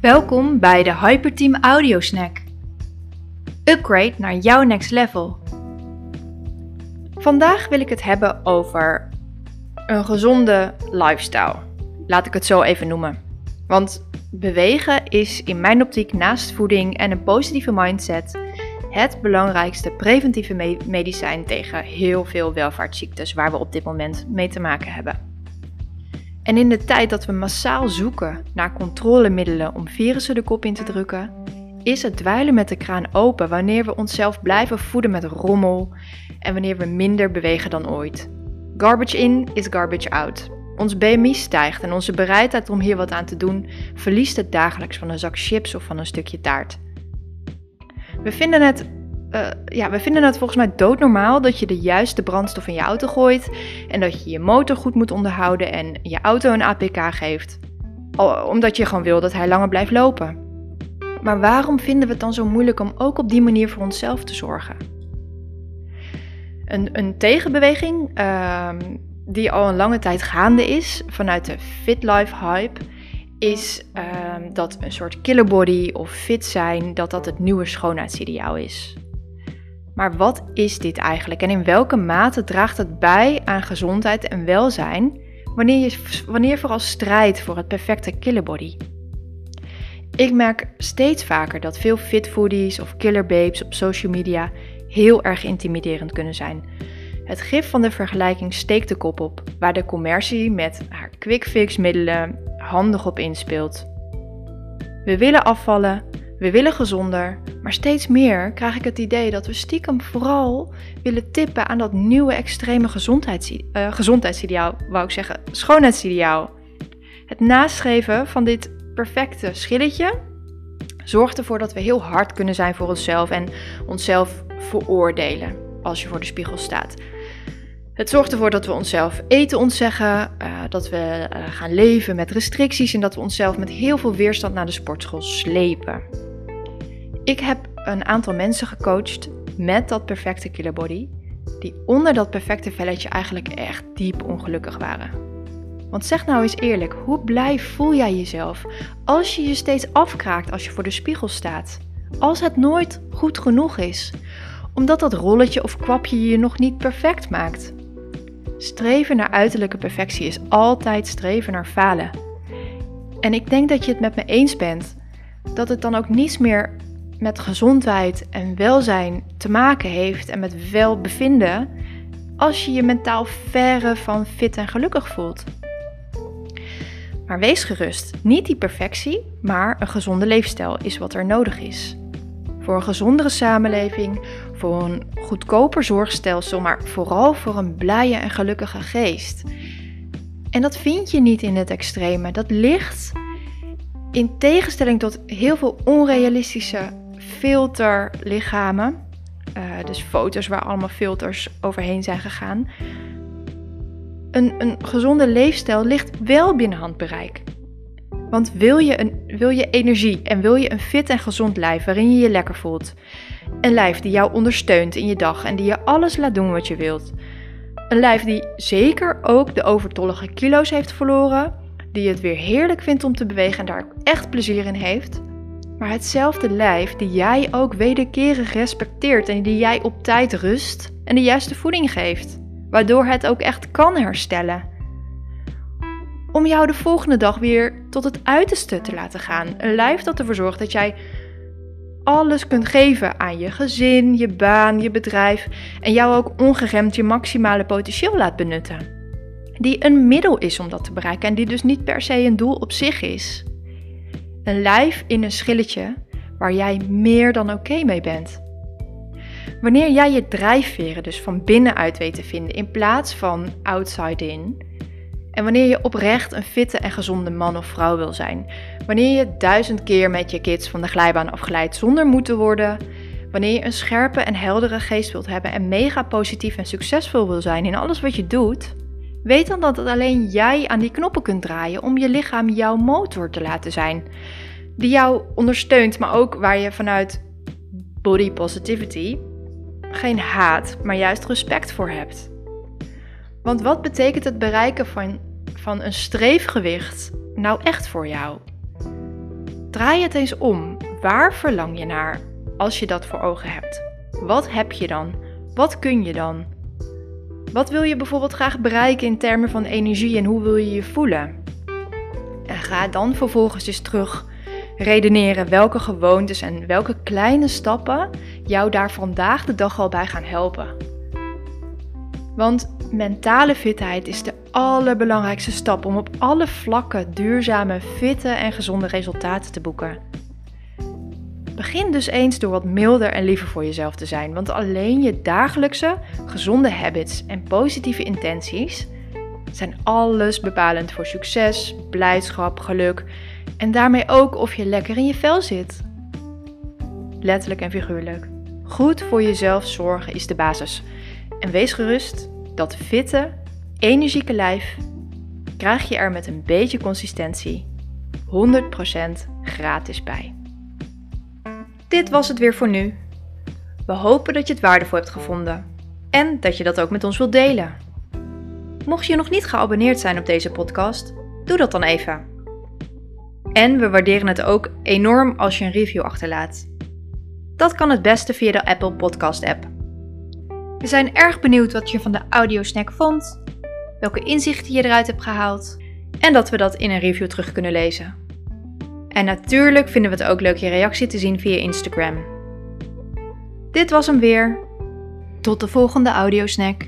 Welkom bij de Hyperteam Audio Snack. Upgrade naar jouw next level. Vandaag wil ik het hebben over een gezonde lifestyle. Laat ik het zo even noemen. Want bewegen is in mijn optiek naast voeding en een positieve mindset het belangrijkste preventieve medicijn tegen heel veel welvaartsziektes waar we op dit moment mee te maken hebben. En in de tijd dat we massaal zoeken naar controlemiddelen om virussen de kop in te drukken, is het dweilen met de kraan open wanneer we onszelf blijven voeden met rommel en wanneer we minder bewegen dan ooit. Garbage in is garbage out. Ons BMI stijgt en onze bereidheid om hier wat aan te doen verliest het dagelijks van een zak chips of van een stukje taart. We vinden het uh, ja, we vinden het volgens mij doodnormaal dat je de juiste brandstof in je auto gooit en dat je je motor goed moet onderhouden en je auto een APK geeft. Omdat je gewoon wil dat hij langer blijft lopen. Maar waarom vinden we het dan zo moeilijk om ook op die manier voor onszelf te zorgen? Een, een tegenbeweging uh, die al een lange tijd gaande is vanuit de fit life hype is uh, dat een soort killer body of fit zijn dat dat het nieuwe schoonheidsideaal is. Maar wat is dit eigenlijk en in welke mate draagt het bij aan gezondheid en welzijn wanneer je, wanneer vooral strijdt voor het perfecte killerbody? Ik merk steeds vaker dat veel fitfoodies of killerbabes op social media heel erg intimiderend kunnen zijn. Het gif van de vergelijking steekt de kop op, waar de commercie met haar quick fix middelen handig op inspeelt. We willen afvallen, we willen gezonder, maar steeds meer krijg ik het idee dat we stiekem vooral willen tippen aan dat nieuwe extreme uh, gezondheidsideaal, wou ik zeggen, schoonheidsideaal. Het nastreven van dit perfecte schilletje zorgt ervoor dat we heel hard kunnen zijn voor onszelf en onszelf veroordelen als je voor de spiegel staat. Het zorgt ervoor dat we onszelf eten ontzeggen, uh, dat we uh, gaan leven met restricties en dat we onszelf met heel veel weerstand naar de sportschool slepen. Ik heb een aantal mensen gecoacht met dat perfecte killerbody, die onder dat perfecte velletje eigenlijk echt diep ongelukkig waren. Want zeg nou eens eerlijk, hoe blij voel jij jezelf als je je steeds afkraakt als je voor de spiegel staat? Als het nooit goed genoeg is, omdat dat rolletje of kwapje je nog niet perfect maakt. Streven naar uiterlijke perfectie is altijd streven naar falen. En ik denk dat je het met me eens bent dat het dan ook niets meer met gezondheid en welzijn te maken heeft en met welbevinden als je je mentaal verre van fit en gelukkig voelt. Maar wees gerust, niet die perfectie, maar een gezonde leefstijl is wat er nodig is. Voor een gezondere samenleving, voor een goedkoper zorgstelsel, maar vooral voor een blije en gelukkige geest. En dat vind je niet in het extreme. Dat ligt in tegenstelling tot heel veel onrealistische filterlichamen. Uh, dus foto's waar allemaal filters overheen zijn gegaan. Een, een gezonde leefstijl ligt wel binnen handbereik. Want wil je, een, wil je energie en wil je een fit en gezond lijf waarin je je lekker voelt? Een lijf die jou ondersteunt in je dag en die je alles laat doen wat je wilt. Een lijf die zeker ook de overtollige kilo's heeft verloren, die het weer heerlijk vindt om te bewegen en daar echt plezier in heeft maar hetzelfde lijf die jij ook wederkerig respecteert en die jij op tijd rust en de juiste voeding geeft, waardoor het ook echt kan herstellen. Om jou de volgende dag weer tot het uiterste te laten gaan. Een lijf dat ervoor zorgt dat jij alles kunt geven aan je gezin, je baan, je bedrijf en jou ook ongeremd je maximale potentieel laat benutten. Die een middel is om dat te bereiken en die dus niet per se een doel op zich is. Een lijf in een schilletje waar jij meer dan oké mee bent. Wanneer jij je drijfveren dus van binnenuit weet te vinden in plaats van outside in. En wanneer je oprecht een fitte en gezonde man of vrouw wil zijn. Wanneer je duizend keer met je kids van de glijbaan afgeleid zonder moeten worden. Wanneer je een scherpe en heldere geest wilt hebben en mega positief en succesvol wil zijn in alles wat je doet. Weet dan dat alleen jij aan die knoppen kunt draaien om je lichaam jouw motor te laten zijn. Die jou ondersteunt, maar ook waar je vanuit body positivity geen haat, maar juist respect voor hebt. Want wat betekent het bereiken van, van een streefgewicht nou echt voor jou? Draai het eens om. Waar verlang je naar als je dat voor ogen hebt? Wat heb je dan? Wat kun je dan? Wat wil je bijvoorbeeld graag bereiken in termen van energie en hoe wil je je voelen? En ga dan vervolgens eens terug redeneren welke gewoontes en welke kleine stappen jou daar vandaag de dag al bij gaan helpen. Want mentale fitheid is de allerbelangrijkste stap om op alle vlakken duurzame, fitte en gezonde resultaten te boeken. Begin dus eens door wat milder en liever voor jezelf te zijn, want alleen je dagelijkse gezonde habits en positieve intenties zijn alles bepalend voor succes, blijdschap, geluk en daarmee ook of je lekker in je vel zit. Letterlijk en figuurlijk. Goed voor jezelf zorgen is de basis. En wees gerust, dat fitte, energieke lijf krijg je er met een beetje consistentie 100% gratis bij. Dit was het weer voor nu. We hopen dat je het waardevol hebt gevonden en dat je dat ook met ons wilt delen. Mocht je nog niet geabonneerd zijn op deze podcast, doe dat dan even. En we waarderen het ook enorm als je een review achterlaat. Dat kan het beste via de Apple Podcast app. We zijn erg benieuwd wat je van de audiosnack vond, welke inzichten je eruit hebt gehaald en dat we dat in een review terug kunnen lezen. En natuurlijk vinden we het ook leuk je reactie te zien via Instagram. Dit was hem weer. Tot de volgende audiosnack.